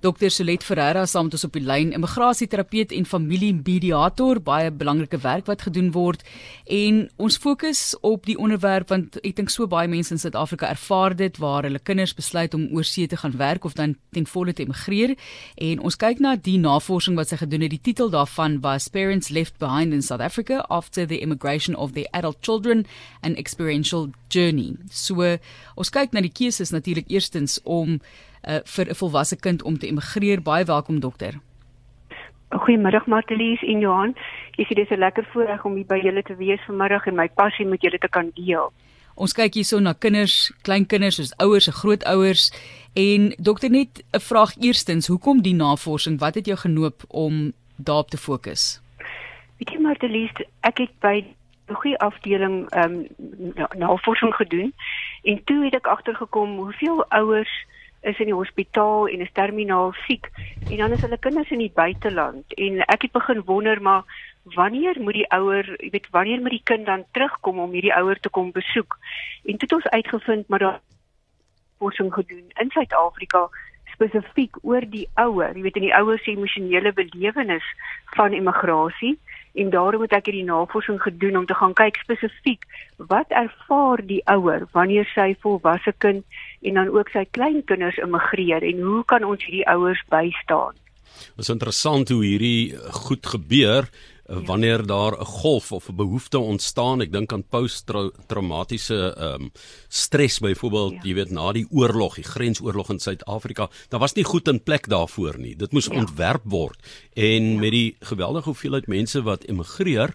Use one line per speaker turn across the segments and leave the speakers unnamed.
Dr. Solet Ferreira saam met ons op die lyn, immigrasieterapeut en familiemediator, baie belangrike werk wat gedoen word. En ons fokus op die onderwerp want ek dink so baie mense in Suid-Afrika ervaar dit waar hulle kinders besluit om oorsee te gaan werk of dan ten volle te emigreer. En ons kyk na die navorsing wat sy gedoen het. Die titel daarvan was Parents Left Behind in South Africa After the Immigration of Their Adult Children: An Experiential Journey. So ons kyk na die keuses natuurlik eerstens om uh, vir 'n volwasse kind om te emigreer. Baie welkom dokter.
Goeiemiddag Martelies en Johan. Ek sê dis 'n lekker voorreg om hier by julle te wees vanmiddag en my passie met julle te kan deel.
Ons kyk hierso na kinders, kleinkinders, soos ouers en grootouers en dokter net 'n vraag eerstens, hoekom die navorsing? Wat het jou genoop om daarop te fokus?
Weet jy Martelies, ek het by goeie afdeling ehm um, navorsing gedoen en toe het ek agtergekom hoeveel ouers is in die hospitaal en is terminaal siek. En dan is hulle kinders in die buiteland. En ek het begin wonder maar wanneer moet die ouer, jy weet wanneer moet die kind dan terugkom om hierdie ouer te kom besoek? En toe het ons uitgevind maar daar forsing gedoen in Suid-Afrika spesifiek oor die ouer, jy weet in die ouer se emosionele belewenis van immigrasie en daarom het ek hierdie navorsing gedoen om te gaan kyk spesifiek wat ervaar die ouer wanneer sy volwasse kind en dan ook sy kleinkinders immigreer en hoe kan ons hierdie ouers bystaan?
Dit is interessant hoe hierdie goed gebeur. Wanneer daar 'n golf of 'n behoefte ontstaan. Ek dink aan post-traumatiese ehm um, stres byvoorbeeld, ja. jy weet na die oorlog, die grensoorlog in Suid-Afrika. Daar was nie goed in plek daarvoor nie. Dit moes ja. ontwerp word. En ja. met die geweldige hoeveelheid mense wat emigreer,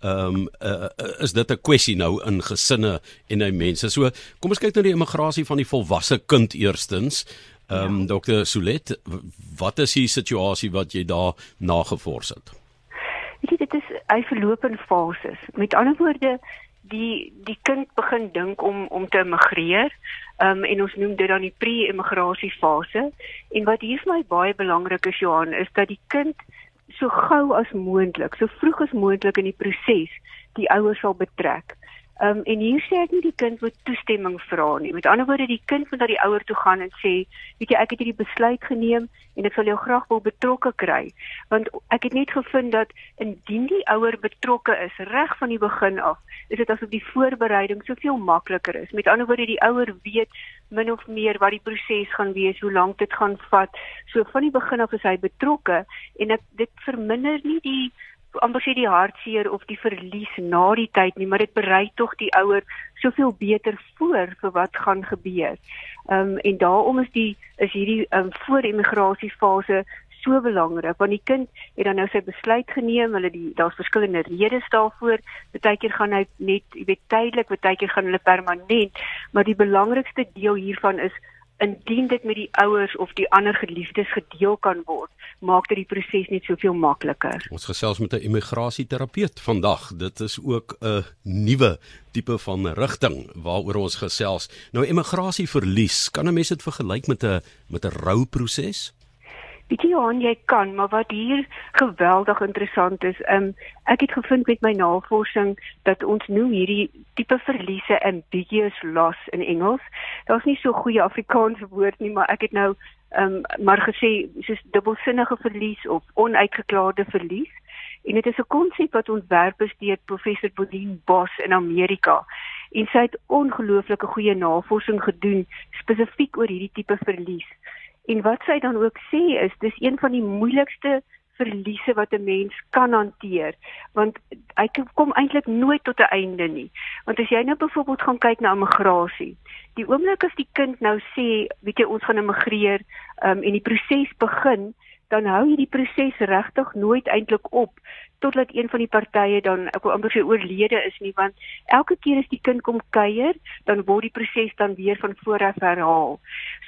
ehm um, uh, is dit 'n kwessie nou in gesinne en hy mense. So kom ons kyk na die immigrasie van die volwasse kind eerstens. Ehm um, ja. dokter Solet, wat is die situasie wat jy daar nagevors het?
Weet jy dit is hy verloop in fases. Met ander woorde, die die kind begin dink om om te immigreer. Ehm um, en ons noem dit dan die pre-immigrasie fase. En wat hier vir my baie belangrik is Johan, is dat die kind so gou as moontlik, so vroeg as moontlik in die proses die ouers sal betrek. Ehm um, en hier sê ek nie die kind moet toestemming vra nie. Met ander woorde, die kind moet na die ouer toe gaan en sê, weet jy, ek het hierdie besluit geneem en ek sal jou graag wil betrokke kry. Want ek het net gevind dat indien die ouer betrokke is reg van die begin af, is dit asof die voorbereiding soveel makliker is. Met ander woorde, die ouer weet min of meer wat die proses gaan wees, hoe lank dit gaan vat. So van die begin af is hy betrokke en ek, dit verminder nie die amper sê die hartseer of die verlies na die tyd nie, maar dit berei tog die ouer soveel beter voor vir wat gaan gebeur. Ehm um, en daarom is die is hierdie ehm um, voor-immigrasie fase so belangrik want die kind het dan nou sy besluit geneem, hulle die daar's verskillende redes daarvoor. Partykeer gaan hy net, jy weet, tydelik, partykeer gaan hulle permanent, maar die belangrikste deel hiervan is indien dit met die ouers of die ander geliefdes gedeel kan word, maak dit die proses net soveel makliker.
Ons gesels met 'n immigrasieterapeut vandag. Dit is ook 'n nuwe tipe van rigting waaroor ons gesels. Nou immigrasieverlies, kan 'n mens dit vergelyk met 'n met 'n rouproses?
Weet jy hoe jy kan, maar wat hier geweldig interessant is, um, ek het gevind met my navorsing dat ons noem hierdie tipe verliese ambiguous loss in Engels. Daar's nie so goeie Afrikaanse woord nie, maar ek het nou um, maar gesê soos dubbelsinnige verlies of onuitgeklaarde verlies. En dit is 'n konsep wat ontwerp is deur professor Bodine Boss in Amerika. En sy het ongelooflike goeie navorsing gedoen spesifiek oor hierdie tipe verlies. En wat sy dan ook sê is dis een van die moeilikste verliese wat 'n mens kan hanteer want hy kom eintlik nooit tot 'n einde nie. Want as jy nou byvoorbeeld gaan kyk na immigrasie, die oomblik as die kind nou sê, weet jy ons gaan immigreer um, en die proses begin, dan hou hierdie proses regtig nooit eintlik op totdat een van die partye dan ek wil amper sê oorlede is nie want elke keer as die kind kom kuier dan word die proses dan weer van voor af herhaal.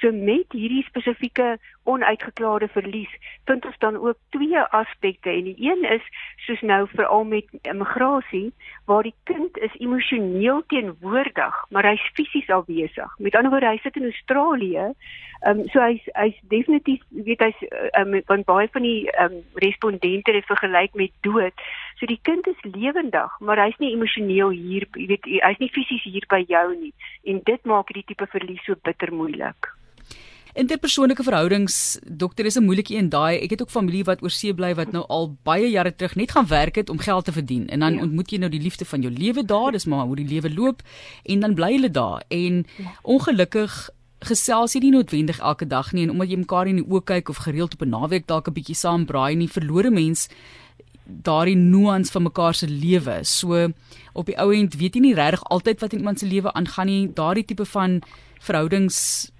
So met hierdie spesifieke onuitgeklaarde verlies vind ons dan ook twee aspekte en die een is soos nou veral met immigrasie waar die kind is emosioneel teenwoordig maar hy's fisies afwesig. Met ander woorde hy sit in Australië. Ehm um, so hy's hy's definitief weet hy's um, want baie van die ehm um, respondente het vergelyk met dood. So die kind is lewendig, maar hy's nie emosioneel hier, jy weet hy's nie fisies hier by jou nie en dit maak hierdie tipe verlies so bitter moeilik.
Interpersoonlike verhoudings, dokter is 'n moeilike een daai. Ek het ook familie wat oor see bly wat nou al baie jare terug net gaan werk het om geld te verdien en dan ja. ontmoet jy nou die liefde van jou lewe daar, dis maar hoe die lewe loop en dan bly hulle daar en ja. ongelukkig gesels jy nie noodwendig elke dag nie en omdat jy mekaar in die oë kyk of gereeld op 'n naweek dalk 'n bietjie saam braai nie, verlore mens daardie nuance van mekaar se lewe. So op die ou end weet jy nie regtig altyd wat in iemand se lewe aangaan nie. Daardie tipe van verhoudings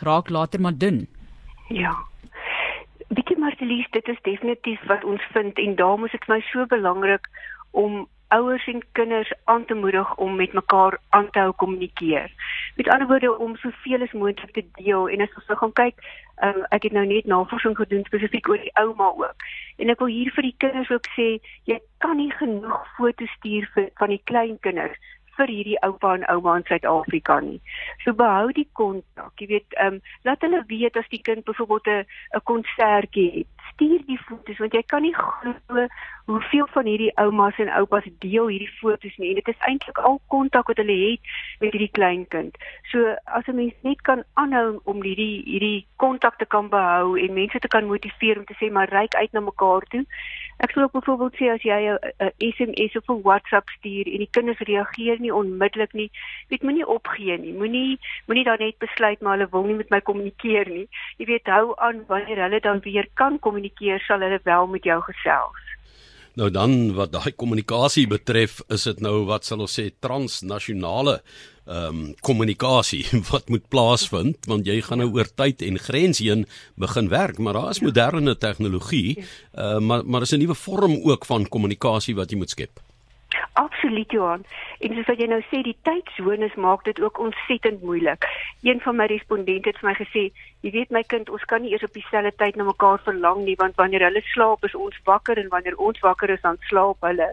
raak later maar dun.
Ja. Bietjie Martelies, dit is definitief wat ons vind en daarom is dit vir my so belangrik om ouers en kinders aan te moedig om met mekaar aan te hou kommunikeer. Met ander woorde om soveel as moontlik te deel en as ons nou gaan kyk, um, ek het nou net navorsing gedoen spesifiek oor die ouma ook. En ek wil hier vir die kinders ook sê, jy kan nie genoeg foto's stuur vir van die klein kinders vir hierdie oupa en ouma in Suid-Afrika nie. So behou die kontak. Jy weet, ehm um, laat hulle weet as die kind byvoorbeeld 'n 'n konsertjie het. Stuur die foto's want jy kan nie glo hoeveel van hierdie oumas en oupas deel hierdie foto's nie. En dit is eintlik al kontak wat hulle het met hierdie kleinkind. So as 'n mens net kan aanhou om hierdie hierdie kontak te kan behou en mense te kan motiveer om te sê maar reik uit na mekaar toe. Ek sou ook byvoorbeeld sê as jy 'n SMS of 'n WhatsApp stuur en die kinders reageer nie onmiddellik nie, weet moenie opgee nie. Moenie moenie dan net besluit maar hulle wil nie met my kommunikeer nie. Jy weet hou aan wanneer hulle dan weer kan kommunikeer, sal hulle wel met jou gesels.
Nou dan wat daai kommunikasie betref, is dit nou wat sal ons sê transnasionale ehm um, kommunikasie wat moet plaasvind want jy gaan nou oor tyd en grense heen begin werk maar daar is moderne tegnologie uh, maar maar is 'n nuwe vorm ook van kommunikasie wat jy moet skep.
Absoluut Johan. En soos wat jy nou sê, die tydsones maak dit ook ontsettend moeilik. Een van my respondente het vir my gesê, jy weet my kind, ons kan nie eers op dieselfde tyd na mekaar verlang nie want wanneer hulle slaap is ons wakker en wanneer ons wakker is dan slaap hulle.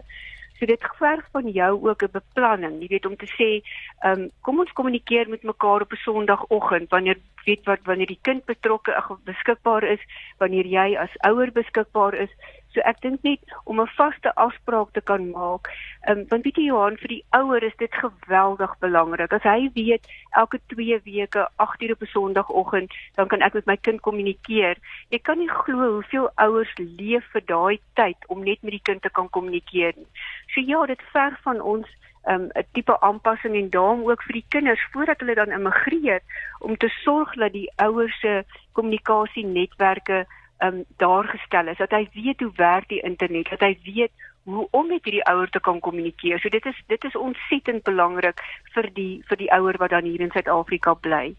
So dit verg van jou ook 'n beplanning, jy weet om te sê, ehm um, kom ons kommunikeer met mekaar op 'n Sondagoggend wanneer weet wat wanneer die kind betrokke beskikbaar is, wanneer jy as ouer beskikbaar is. So ek dink net om 'n vaste afspraak te kan maak. Ehm um, want weet jy Johan, vir die ouer is dit geweldig belangrik. As hy weet elke 2 weke 8 uur op 'n Sondagoggend, dan kan ek met my kind kommunikeer. Jy kan nie glo hoeveel ouers leef vir daai tyd om net met die kind te kan kommunikeer nie. So ja, dit verg van ons um, 'n um, tipe aanpassing en daarom ook vir die kinders voordat hulle dan immigreer om te sorg dat die ouers se kommunikasienetwerke um, daar gestel is dat hy weet hoe werk die internet dat hy weet hoe om met hierdie ouer te kan kommunikeer. So dit is dit is ontsettend belangrik vir die vir die ouer wat dan hier in Suid-Afrika bly.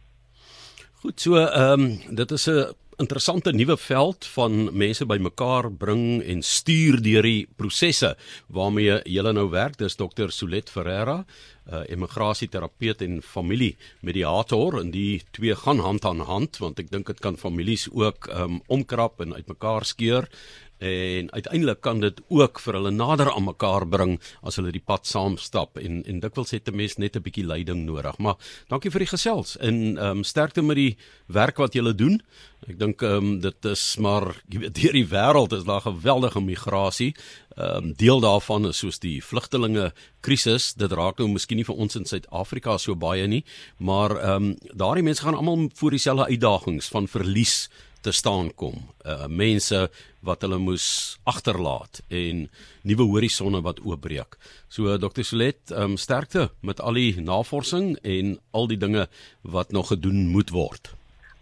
Goed, so ehm um, dit is 'n interessante nuwe veld van mense bymekaar bring en stuur deur die prosesse waarmee jy nou werk. Dis Dr. Solet Ferreira, eh, immigrasieterapeut en familiemediator en die twee gaan hand aan hand want ek dink dit kan families ook um, omkrap en uitmekaar skeur en uiteindelik kan dit ook vir hulle nader aan mekaar bring as hulle die pad saam stap en en dikwels het 'n mens net 'n bietjie leiding nodig. Maar dankie vir die gesels en ehm um, sterkte met die werk wat julle doen. Ek dink ehm um, dit is maar jy weet deur die wêreld is daar geweldige migrasie. Ehm um, deel daarvan is soos die vlugtelinge krisis. Dit raak nou miskien nie vir ons in Suid-Afrika so baie nie, maar ehm um, daardie mense gaan almal voor dieselfde uitdagings van verlies te staan kom. Uh mense wat hulle moes agterlaat en nuwe horisonne wat oopbreek. So Dr. Solet, um sterkte met al die navorsing en al die dinge wat nog gedoen moet word.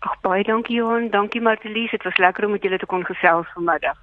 Ag baie dankie Johan, dankie Martelies, dit was lekker om met julle te kon gesels vanmiddag.